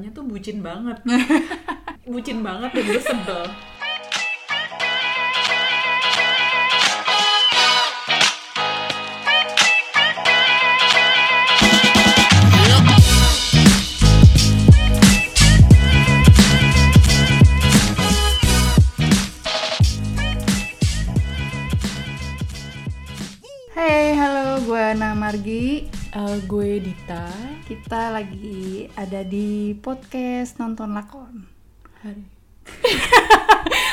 ceritanya tuh bucin banget. Bucin banget dan gue sebel. Hai, halo, gue Ana Margi. Eh, gue Dita Kita lagi ada di podcast nonton lakon. hari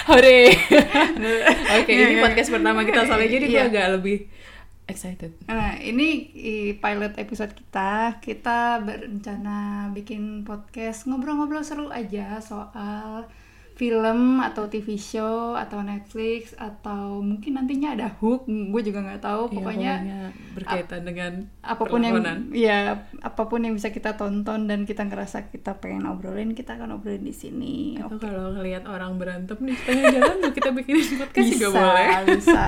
Hore Oke Iya, ini iya. podcast pertama kita soalnya jadi gue Iya. agak lebih excited Nah, ini pilot episode kita. Kita berencana bikin podcast ngobrol-ngobrol seru aja soal film atau TV show atau Netflix atau mungkin nantinya ada hook. Gue juga nggak tahu. Iya, Pokoknya berkaitan dengan apa pun yang ya apa pun yang bisa kita tonton dan kita ngerasa kita pengen obrolin, kita akan obrolin di sini. Atau kalau ngelihat orang berantem di tengah jalan kita bikinin podcast juga bisa, boleh bisa.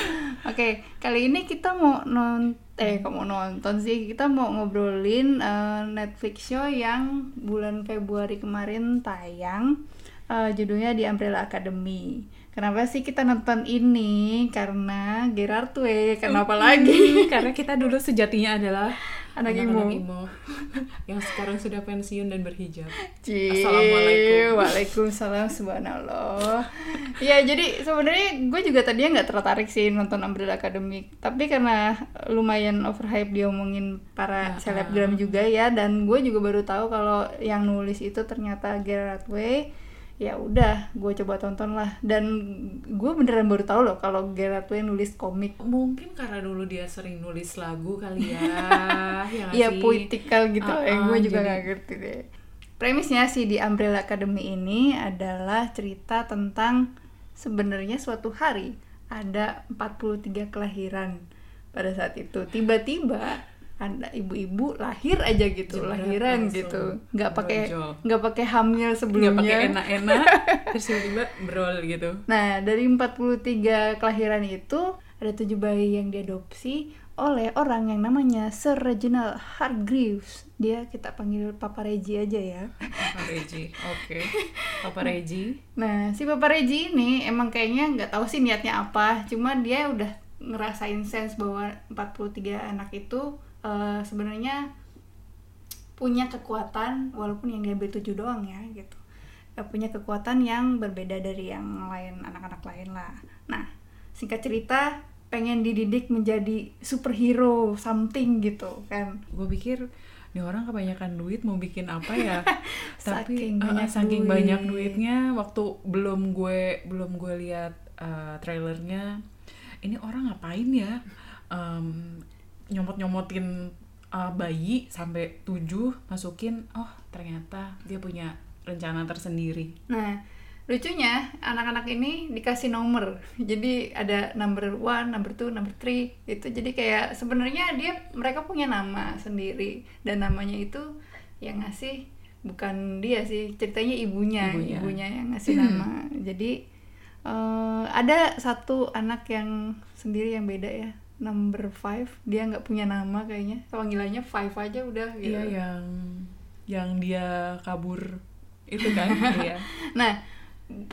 Oke, kali ini kita mau non eh kok mau nonton sih kita mau ngobrolin eh, Netflix show yang bulan Februari kemarin tayang Eh, judulnya di Umbrella Academy. Kenapa sih kita nonton ini? Karena Gerard Way. Kenapa lagi? Karena kita dulu sejatinya adalah Anak anak-anak imo. imo yang sekarang sudah pensiun dan berhijab. Assalamualaikum. Waalaikumsalam subhanallah. Ya jadi sebenarnya gue juga tadinya nggak tertarik sih nonton Umbrella Academy, tapi karena lumayan overhype dia omongin para Ya, selebgram juga ya, dan gue juga baru tahu kalau yang nulis itu ternyata Gerard Way. Ya udah, gue coba tonton lah. Dan gue beneran baru tahu loh kalau Gerard Way nulis komik. Mungkin karena dulu dia sering nulis lagu kali ya. ya Iya sih? poetikal gitu Ah, yang ah, gue juga jadi- nggak ngerti deh. Premisnya sih di Umbrella Academy ini adalah cerita tentang sebenarnya suatu hari ada 43 kelahiran pada saat itu. Tiba-tiba ada ibu-ibu lahir aja gitu, Jebret lahiran langsung. gitu. nggak pakai nggak pakai hamil Nggak sebelumnya. pakai enak-enak, terus tiba-tiba brol gitu. Nah, dari 43 kelahiran itu ada tujuh bayi yang diadopsi oleh orang yang namanya Sir Reginald Hargreaves. Dia kita panggil Papa Reggie aja ya. Papa Reggie, oke. Papa Reggie. Nah, si Papa Reggie ini emang kayaknya nggak tahu sih niatnya apa. Cuma dia udah ngerasain sense bahwa 43 anak itu eh, sebenarnya punya kekuatan walaupun yang diambil tujuh doang ya gitu. Eh, punya kekuatan yang berbeda dari yang lain anak-anak lain lah. Nah, singkat cerita pengen dididik menjadi superhero something gitu kan. Gue pikir ini orang kebanyakan duit mau bikin apa ya tapi Saking eh, banyak saking duit. banyak duitnya waktu belum gue belum gue lihat eh, trailernya ini orang ngapain ya Em, nyomot nyomotin bayi sampai tujuh masukin oh ternyata dia punya rencana tersendiri Nah, lucunya anak-anak ini dikasih nomor. Jadi ada number one, number two, number three. Itu jadi kayak sebenarnya dia mereka punya nama sendiri dan namanya itu yang ngasih bukan dia sih, ceritanya ibunya, Ibunya. ibunya, yang ngasih nama. Jadi eh, ada satu anak yang sendiri yang beda ya. Number five, dia nggak punya nama kayaknya. Panggilannya five aja udah gitu. iya yang yang dia kabur itu kan iya Nah,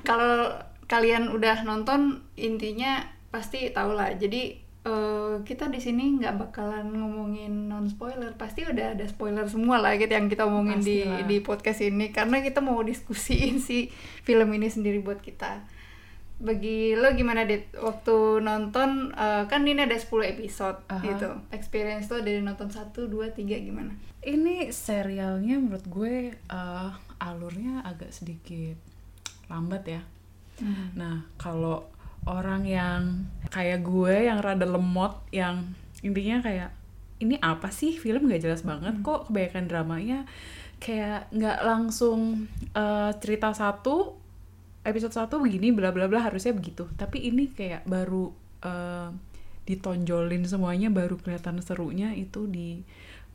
kalau kalian udah nonton intinya pasti tau lah. Jadi eh, kita di sini nggak bakalan ngomongin non spoiler. Pasti udah ada spoiler semua lah gitu yang kita omongin di di podcast ini karena kita mau diskusiin si film ini sendiri buat kita. Bagi lo gimana Dit? Waktu nonton eh, kan ini ada 10 episode Aha. gitu. Experience lo dari nonton 1 2 3 gimana? ini serialnya menurut gue eh, alurnya agak sedikit lambat ya Nah, kalau orang yang kayak gue yang rada lemot yang intinya kayak ini apa sih film gak jelas banget kok kebanyakan dramanya kayak nggak langsung eh, cerita satu episode satu begini bla bla bla harusnya begitu tapi ini kayak baru eh, ditonjolin semuanya baru kelihatan serunya itu di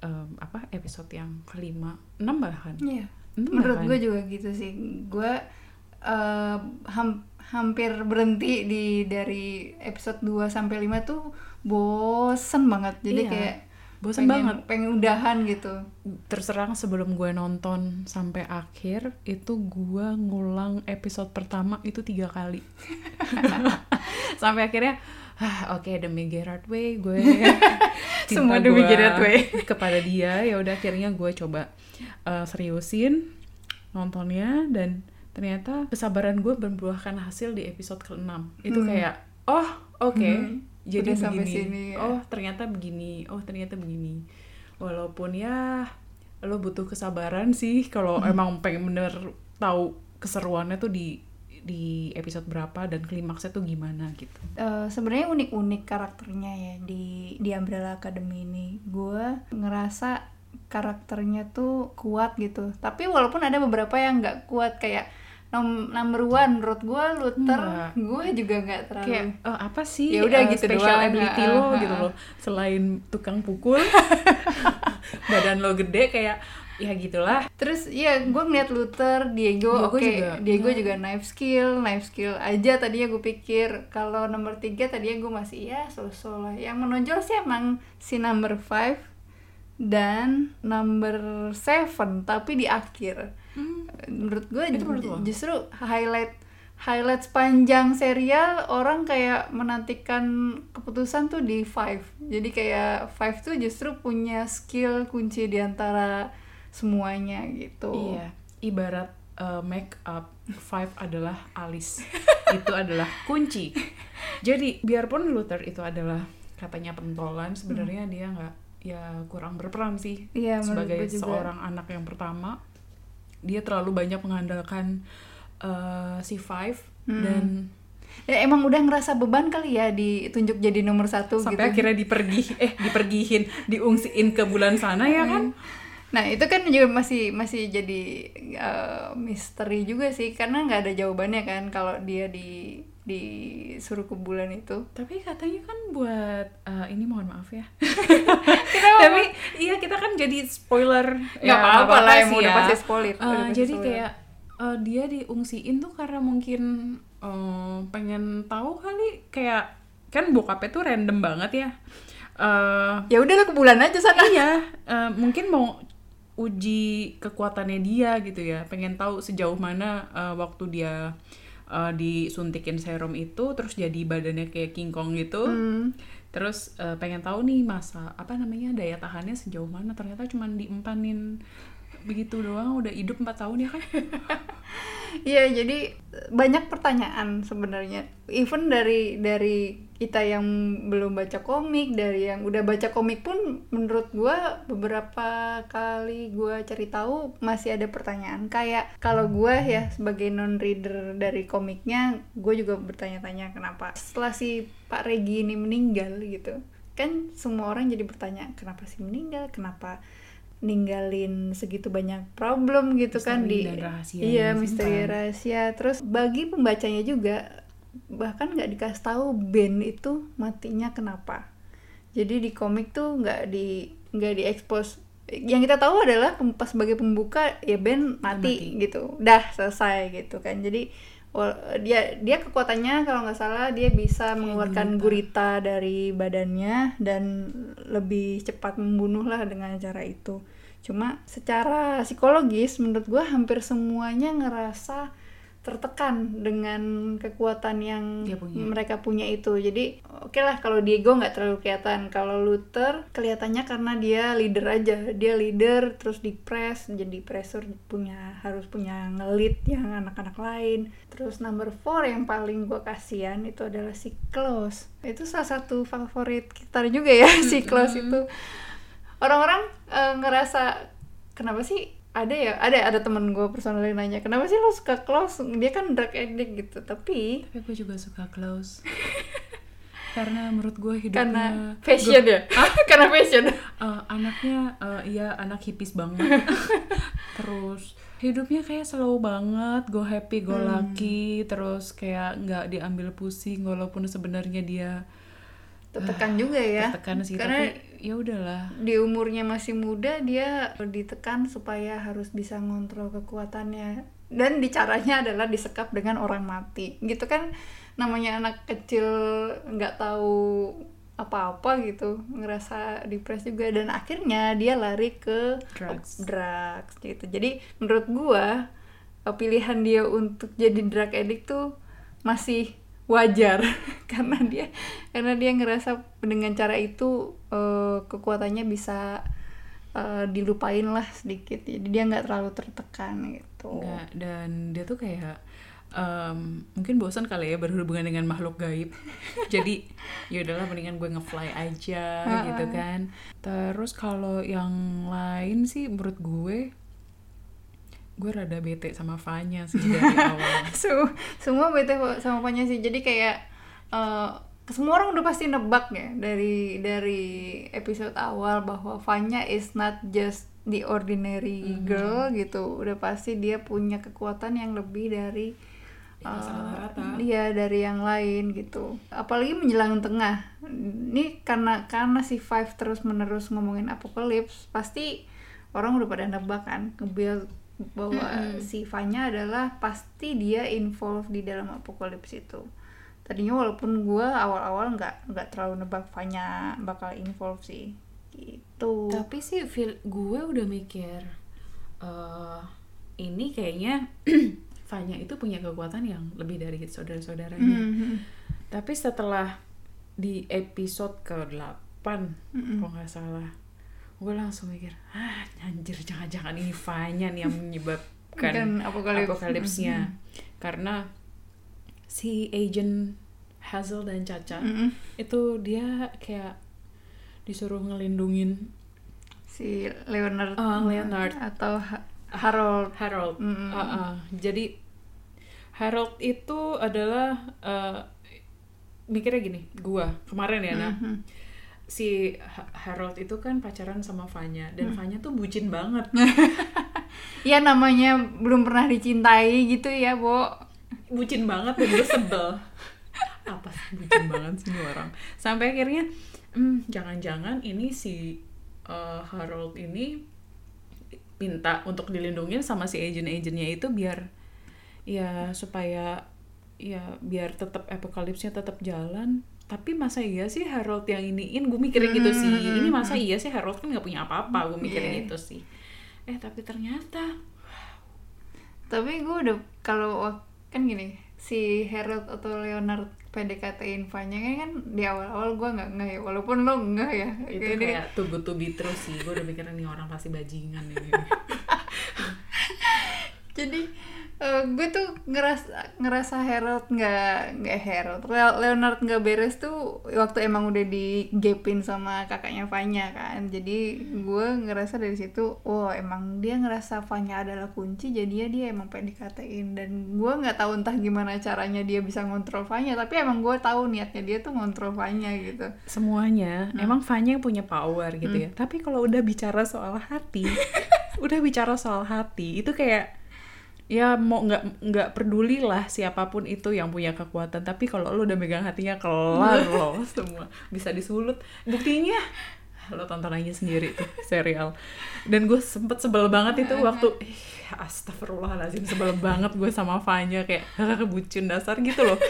em, apa episode yang kelima enam bahkan Iya. Enam Menurut gue juga gitu sih. Gue eh, ham- hampir berhenti di dari episode 2 sampai 5 tuh bosen banget. Jadi Iya. kayak bosan pengen, banget pengen udahan gitu terserang sebelum gue nonton sampai akhir itu gue ngulang episode pertama itu tiga kali sampai akhirnya ah, oke demi Gerard Way gue Semua demi Gerard Way. kepada dia ya udah akhirnya gue coba uh, seriusin nontonnya dan ternyata kesabaran gue berbuahkan hasil di episode ke-6 itu Hmm. kayak oh oke Hmm. Jadi Udah sampai begini sini, ya. oh ternyata begini oh ternyata begini walaupun ya lo butuh kesabaran sih kalau Hmm. emang pengen bener tahu keseruannya tuh di di episode berapa dan klimaksnya tuh gimana gitu Eh, sebenarnya unik-unik karakternya ya di di Umbrella Academy ini. Gue ngerasa karakternya tuh kuat gitu. Tapi walaupun ada beberapa yang nggak kuat kayak nom number one menurut gue Luther, Nggak. gue juga nggak terlalu. kayak "Eh, apa sih Ya udah eh, gitu special doang, ability ah, lo ah, gitu loh selain tukang pukul badan lo gede kayak ya gitulah Terus iya gue ngeliat Luther, Diego, oke juga Diego nggak. juga knife skill, knife skill aja tadinya gue pikir kalau nomor tiga tadinya gue masih ya so-so lah. Yang menonjol sih emang si number five dan number seven tapi di akhir. Menurut gue Itu menurut justru highlight highlight sepanjang serial orang kayak menantikan keputusan tuh di five. Jadi kayak five tuh justru punya skill kunci di antara semuanya gitu. Iya, ibarat uh, make up five adalah alis. itu adalah kunci. Jadi biarpun Luther itu adalah katanya pentolan, sebenarnya dia nggak ya kurang berperan sih Iya, sebagai seorang anak yang pertama. Dia terlalu banyak mengandalkan uh, si Five Hmm. dan Ya, emang udah ngerasa beban kali ya ditunjuk jadi nomor satu sampai gitu. akhirnya dipergi eh dipergihin diungsiin ke bulan sana ya kan? Nah itu kan juga masih masih jadi eh, misteri juga sih karena nggak ada jawabannya kan kalau dia di disuruh ke bulan itu. Tapi katanya kan buat uh, ini mohon maaf ya. Tapi iya kita kan jadi spoiler. Nggak apa-apa lah, sih udah ya. pasti spoiler, Eh, udah pasti jadi spoiler. kayak eh, dia diungsiin tuh karena mungkin eh, pengen tahu kali kayak kan bokapnya tuh random banget ya. Eh Ya udahlah ke bulan aja sana. iya, eh, mungkin mau uji kekuatannya dia gitu ya. Pengen tahu sejauh mana eh, waktu dia eh, disuntikin serum itu terus jadi badannya kayak King Kong gitu. Hmm. Terus eh, pengen tahu nih masa apa namanya daya tahannya sejauh mana ternyata cuman diempanin begitu doang udah hidup 4 tahun ya kan Iya, jadi banyak pertanyaan sebenarnya. Even dari dari kita yang belum baca komik, dari yang udah baca komik pun menurut gua beberapa kali gua cari tahu masih ada pertanyaan. Kayak kalau gua ya sebagai non reader dari komiknya, gue juga bertanya-tanya kenapa setelah si Pak Regi ini meninggal gitu. Kan semua orang jadi bertanya, kenapa sih meninggal? Kenapa ninggalin segitu banyak problem gitu kan Misteri di dan rahasia iya misteri disimpan. rahasia terus bagi pembacanya juga bahkan nggak dikasih tahu Ben itu matinya kenapa. Jadi di komik tuh nggak di nggak diekspos. Yang kita tahu adalah pas sebagai pembuka ya Ben mati, mati. gitu. Udah selesai gitu kan. Jadi dia dia kekuatannya kalau nggak salah dia bisa mengeluarkan gurita. dari badannya dan lebih cepat membunuh lah dengan cara itu. Cuma secara psikologis menurut gue hampir semuanya ngerasa tertekan dengan kekuatan yang Dia punya. mereka punya itu. Jadi oke lah kalau Diego nggak terlalu kelihatan. Kalau Luther kelihatannya karena dia leader aja. Dia leader terus di press jadi pressure punya harus punya ngelit yang anak-anak lain. Terus number four yang paling gue kasihan itu adalah si Klaus. Itu salah satu favorit kita juga ya si Klaus itu. Orang-orang eh, ngerasa kenapa sih ada ya ada ada temen gue personally nanya kenapa sih lo suka Klaus? Dia kan drug addict gitu tapi tapi gue juga suka close karena menurut gue hidupnya karena fashion ya? Karena fashion? Eh, anaknya eh, iya anak hipis banget. Terus hidupnya kayak slow banget go happy go Hmm. lucky terus kayak nggak diambil pusing walaupun sebenarnya dia tertekan juga ya. tertekan sih karena tapi ya udahlah. Di umurnya masih muda dia ditekan supaya harus bisa ngontrol kekuatannya. Dan dicaranya adalah disekap dengan orang mati. Gitu kan namanya anak kecil nggak tahu apa-apa gitu ngerasa depres juga. Dan akhirnya dia lari ke Drugs. drugs gitu. Jadi menurut gua eh, pilihan dia untuk jadi drug addict tuh masih wajar. Karena dia karena dia ngerasa dengan cara itu eh, kekuatannya bisa eh, dilupain lah sedikit. Jadi dia nggak terlalu tertekan gitu. Nggak, dan dia tuh kayak em, mungkin bosan kali ya berhubungan dengan makhluk gaib. Jadi ya udahlah mendingan gue ngefly aja gitu kan. Terus kalau yang lain sih menurut gue gue rada bete sama Vanya sih dari awal. Sem- semua bete sama Fanya sih. Jadi kayak eh, semua orang udah pasti nebak ya dari dari episode awal bahwa Fanya is not just the ordinary girl gitu. Udah pasti dia punya kekuatan yang lebih dari masalah eh, rata. iya dari yang lain gitu. Apalagi menjelang tengah. Ini karena karena si Five terus menerus ngomongin apokalips pasti orang udah pada nebak kan. Ngebuild bahwa si Vanya adalah pasti dia involved di dalam apokalips itu. Tadinya walaupun gue awal-awal nggak nggak terlalu nebak Vanya bakal involved sih. Gitu. Tapi sih feel gue udah mikir eh ini kayaknya Vanya itu punya kekuatan yang lebih dari saudara-saudaranya. Mhm. tapi setelah di episode ke-8 kalau nggak salah gue langsung mikir ah anjir jangan-jangan ini Vanya nih yang menyebabkan Kan apokalips. apokalipsnya karena si agent Hazel dan Caca Mhm. itu dia kayak disuruh ngelindungin si Leonard Ah, Leonard. atau Ha- Harold Harold. Mm-mm. Uh, uh. Jadi Harold itu adalah uh, mikirnya gini, gua kemarin ya, nah Mhm. Si Ha- Harold itu kan pacaran sama Vanya dan Mm. Vanya tuh bucin banget, ya namanya belum pernah dicintai gitu ya Bo bucin banget dan gue sebel. Apa sih bucin banget sih orang? Sampai akhirnya, hmm, jangan-jangan ini si uh, Harold ini minta untuk dilindungin sama si agent-agentnya itu biar ya supaya ya biar tetap apokalipsnya tetap jalan tapi masa iya sih Harold yang iniin? Gue mikirnya gitu sih. ini masa iya sih Harold kan nggak punya apa-apa. Gue mikirnya Iya. gitu sih. Eh tapi ternyata tapi gue udah kalau kan gini si Harold atau Leonard PDKT-in Vanya kan, kan di awal-awal gue nggak ngeh ya. Walaupun lo ngeh ya. Itu Ini- kayak to be true sih. Gue udah mikirnya nih orang pasti bajingan ini jadi gue tuh ngerasa ngerasa Harold nggak nggak Harold. Le- Leonard nggak beres tuh waktu emang udah digepin sama kakaknya Vanya kan. Jadi gue ngerasa dari situ oh emang dia ngerasa Vanya adalah kunci jadi dia emang PDKT-in dan gue nggak tahu entah gimana caranya dia bisa ngontrol Vanya tapi emang gue tahu niatnya dia tuh ngontrol Vanya gitu. Semuanya. Emang Vanya yang punya power gitu ya. Tapi kalau udah bicara soal hati udah bicara soal hati itu kayak ya mau nggak nggak peduli lah siapa pun itu yang punya kekuatan. Tapi kalau lo udah megang hatinya kelar lo semua. Bisa disulut. Buktinya lo tonton aja sendiri tuh serial. Dan gue sempet sebel banget itu waktu astagfirullahaladzim sebel banget gue sama Vanya. Kayak bucin dasar gitu loh.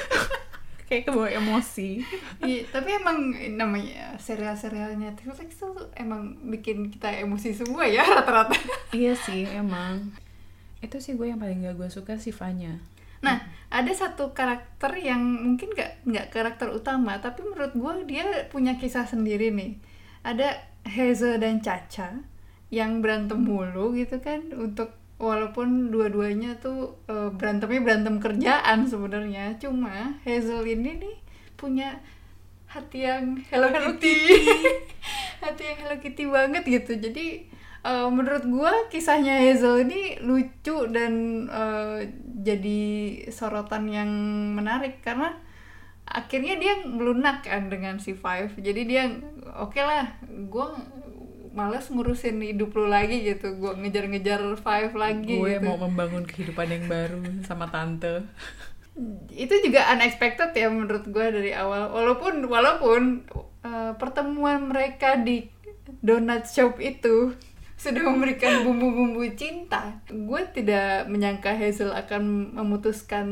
Kayak kebawa emosi. Iya, tapi emang namanya serial-serial Netflix tuh emang bikin kita emosi semua ya rata-rata. Iya sih emang itu sih gue yang paling gak gue suka sih Vanya Nah, ada satu karakter yang mungkin nggak nggak karakter utama, tapi menurut gue dia punya kisah sendiri nih. Ada Hazel dan Caca yang berantem mulu gitu kan untuk walaupun dua-duanya tuh eh, berantemnya berantem kerjaan sebenarnya. Cuma Hazel ini nih punya hati yang Hello Kitty. hati yang Hello Kitty banget gitu. Jadi eh, menurut gua kisahnya Hazel ini lucu dan eh, jadi sorotan yang menarik karena akhirnya dia melunak kan dengan si Five. Jadi dia oke lah, gua males ngurusin hidup lu lagi gitu. Gua ngejar-ngejar Five lagi gue gitu. mau membangun kehidupan yang baru sama tante itu juga unexpected ya menurut gue dari awal walaupun walaupun uh, pertemuan mereka di donut shop itu sudah memberikan bumbu-bumbu cinta gue tidak menyangka Hazel akan memutuskan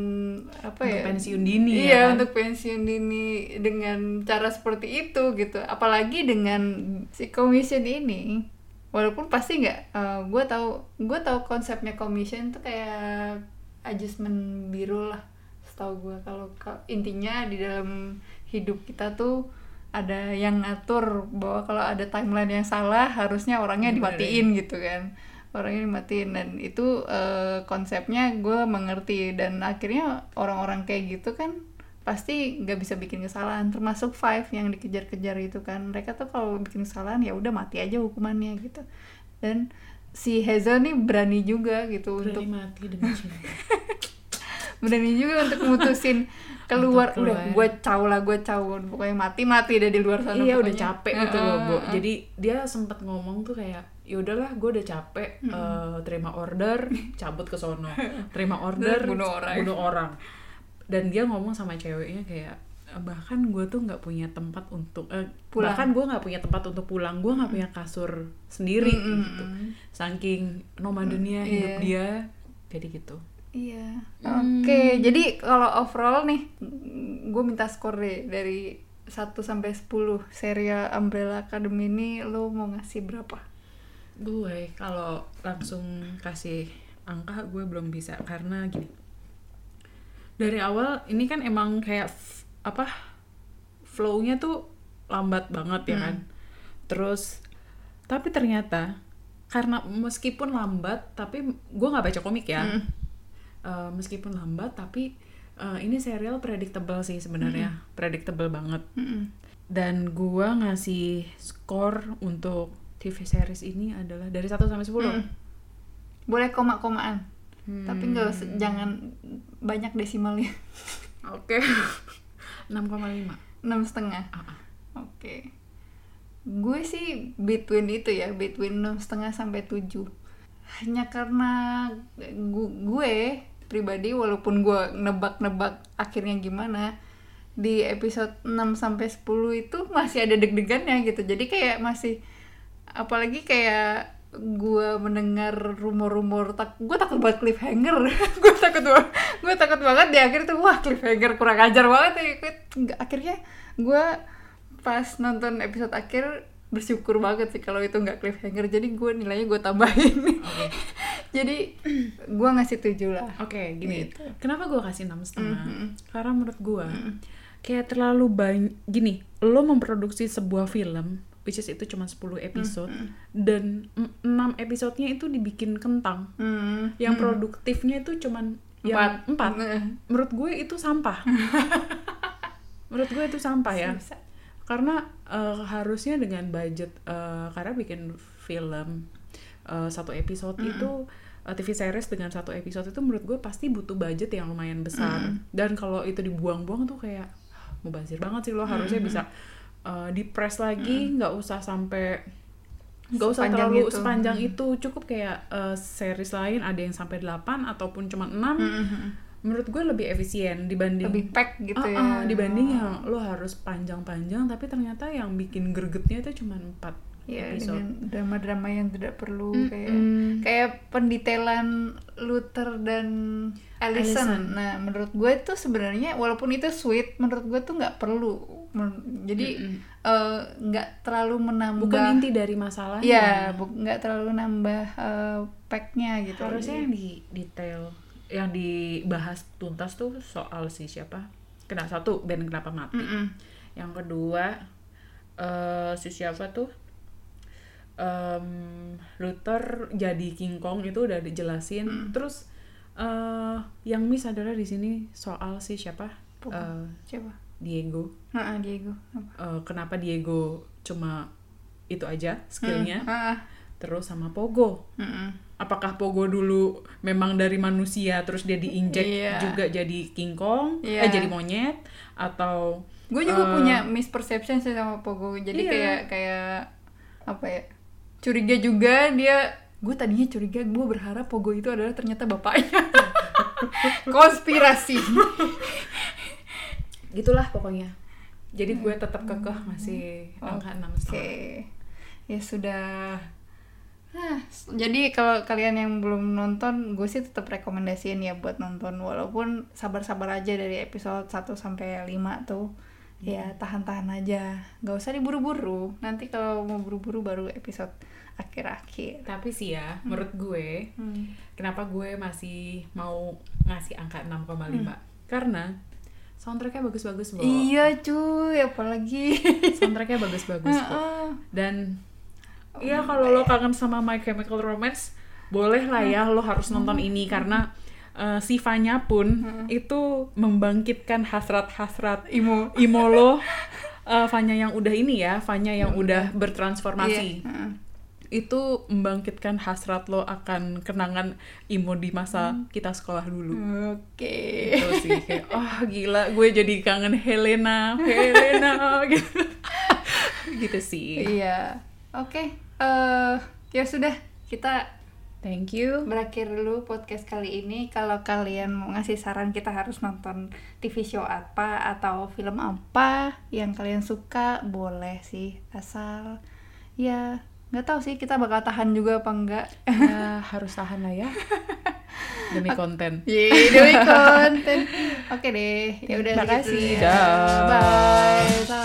apa Untuk ya pensiun dini ya iya kan? untuk pensiun dini dengan cara seperti itu gitu. Apalagi dengan si commission ini. Walaupun pasti nggak eh, gue tahu gue tahu konsepnya commission tuh kayak adjustment biru lah setahu gue. Kalau ka- intinya di dalam hidup kita tuh ada yang ngatur bahwa kalau ada timeline yang salah harusnya orangnya dimatiin gitu kan. Orangnya dimatiin dan itu eh, konsepnya gue mengerti dan akhirnya orang-orang kayak gitu kan pasti nggak bisa bikin kesalahan termasuk Five yang dikejar-kejar itu kan. Mereka tuh kalau bikin kesalahan ya udah mati aja hukumannya gitu. Dan si Hazel nih berani juga gitu Berani untuk mati demi cinta berani juga untuk mutusin keluar. Untuk udah keluar. gue caw lah gue caw pokoknya mati mati deh di luar sana iya udah capek gitu loh bu. Jadi dia sempat ngomong tuh kayak ya udahlah gue udah capek eh, terima order cabut ke sono. Terima order bunuh orang. bunuh orang. Dan dia ngomong sama ceweknya kayak bahkan gue tuh nggak punya tempat untuk eh, Pulang. bahkan gue nggak punya tempat untuk pulang. Gue nggak punya kasur sendiri Mm-mm. gitu. Saking nomadennya hidup iya. dia jadi gitu Iya. Hmm. Oke, jadi kalau overall nih, gue minta skor deh dari 1 sampai 10 serial Umbrella Academy ini lo mau ngasih berapa? gue kalau langsung kasih angka gue belum bisa karena gini dari awal ini kan emang kayak apa flow-nya tuh lambat banget ya kan terus tapi ternyata karena meskipun lambat tapi gue nggak baca komik ya Hmm. Eh, meskipun lambat tapi eh, ini serial predictable sih sebenarnya predictable banget Mm-mm. dan gua ngasih skor untuk TV series ini adalah dari 1 sampai 10. Mm. Boleh koma-komaan, Hmm. tapi nggak jangan banyak desimalnya. Oke. 6,5. enam setengah. Ah, ah. Oke. Gue sih between itu ya, between enam setengah sampai 7 Hanya karena gu- gue pribadi walaupun gue nebak-nebak akhirnya gimana di episode 6 sampai 10 itu masih ada deg-degannya gitu. Jadi kayak masih apalagi kayak gue mendengar rumor-rumor tak gue takut buat cliffhanger gue takut banget gue takut banget di akhir tuh wah cliffhanger kurang ajar banget ya akhirnya gue pas nonton episode akhir bersyukur banget sih kalau itu nggak cliffhanger jadi gue nilainya gue tambahin Oke. jadi gue ngasih tujuh lah Oke, gini. Gitu. Kenapa gua kasih 6,5? Mhm. Karena menurut gua kayak terlalu banyak gini, lo memproduksi sebuah film which is itu cuma 10 episode dan 6 episodenya itu dibikin kentang. Hmm. Yang produktifnya itu yang Empat. 4. Nah. Menurut gue itu sampah. menurut gue itu sampah ya. Karena eh, harusnya dengan budget eh, karena bikin film eh, satu episode itu eh, TV series dengan satu episode itu menurut gue pasti butuh budget yang lumayan besar. Dan kalau itu dibuang-buang tuh kayak mau bazir banget sih lo harusnya bisa eh, di press lagi nggak usah sampai nggak usah Sepanjang terlalu itu. sepanjang itu. Cukup kayak eh, series lain ada yang sampai 8 ataupun cuma 6 Mhm. Menurut gue lebih efisien dibanding lebih pack gitu Ah, ya ah, dibanding yang lo harus panjang-panjang tapi ternyata yang bikin gregetnya itu cuma 4 ya episode. dengan drama-drama yang tidak perlu Mm-mm. kayak kayak pendetailan Luther dan Allison. Allison. Nah, menurut gue itu sebenarnya walaupun itu sweet, menurut gue tuh nggak perlu. Jadi eh, nggak terlalu menambah. Bukan inti dari masalahnya. Bu- nggak terlalu nambah eh, packnya gitu. Harusnya yang di detail yang dibahas tuntas tuh soal si siapa? Kena satu Ben kenapa mati. Mm-mm. Yang kedua eh si siapa tuh? Em, Luther jadi King Kong itu udah dijelasin. Terus eh yang miss adalah di sini soal si siapa? Bukan. Eh, Coba. Diego. Nah, Diego. Apa? Eh, kenapa Diego cuma itu aja skillnya? Hmm, ah, Terus sama Pogo. mm-mm. Apakah Pogo dulu memang dari manusia terus dia diinjek Iya. juga jadi King Kong, Iya. eh jadi monyet atau Gue juga eh, punya misperception sih sama Pogo. Jadi Iya. kayak kayak apa ya? Curiga juga dia. Gue tadinya curiga, gue berharap Pogo itu adalah ternyata bapaknya. Konspirasi. gitulah pokoknya. Jadi gue tetap kekeh masih angka enam Oke. setengah. Ya sudah Nah, jadi kalau kalian yang belum nonton, gue sih tetap rekomendasiin ya buat nonton walaupun sabar-sabar aja dari episode 1 sampai 5 tuh. Ya, tahan-tahan aja. Gak usah diburu-buru. Nanti kalau mau buru-buru baru episode akhir-akhir. Tapi sih ya, menurut gue, Hmm. kenapa gue masih mau ngasih angka 6,5? Karena soundtracknya bagus-bagus, Bo. Iya, cuy, apalagi. Soundtracknya bagus-bagus kok. Dan Iya kalau lo kangen sama My Chemical Romance, boleh lah ya lo harus nonton ini karena eh, si Vanya pun itu membangkitkan hasrat-hasrat imo imo lo eh, Vanya yang udah ini ya, Vanya yang udah bertransformasi. Iya, heeh. Itu membangkitkan hasrat lo akan kenangan imo di masa kita sekolah dulu. Oke. Gitu sih kayak oh gila gue jadi kangen Helena, Helena gitu. gitu sih. Iya. Oke. eh ya sudah, kita Thank you. berakhir dulu podcast kali ini. Kalau kalian mau ngasih saran kita harus nonton TV show apa atau film apa yang kalian suka, boleh sih. Asal ya nggak tahu sih kita bakal tahan juga apa enggak. ya harus tahan lah ya demi konten Yeay, demi konten. Oke deh. Ya udah Terima kasih. Dah. Bye. Salam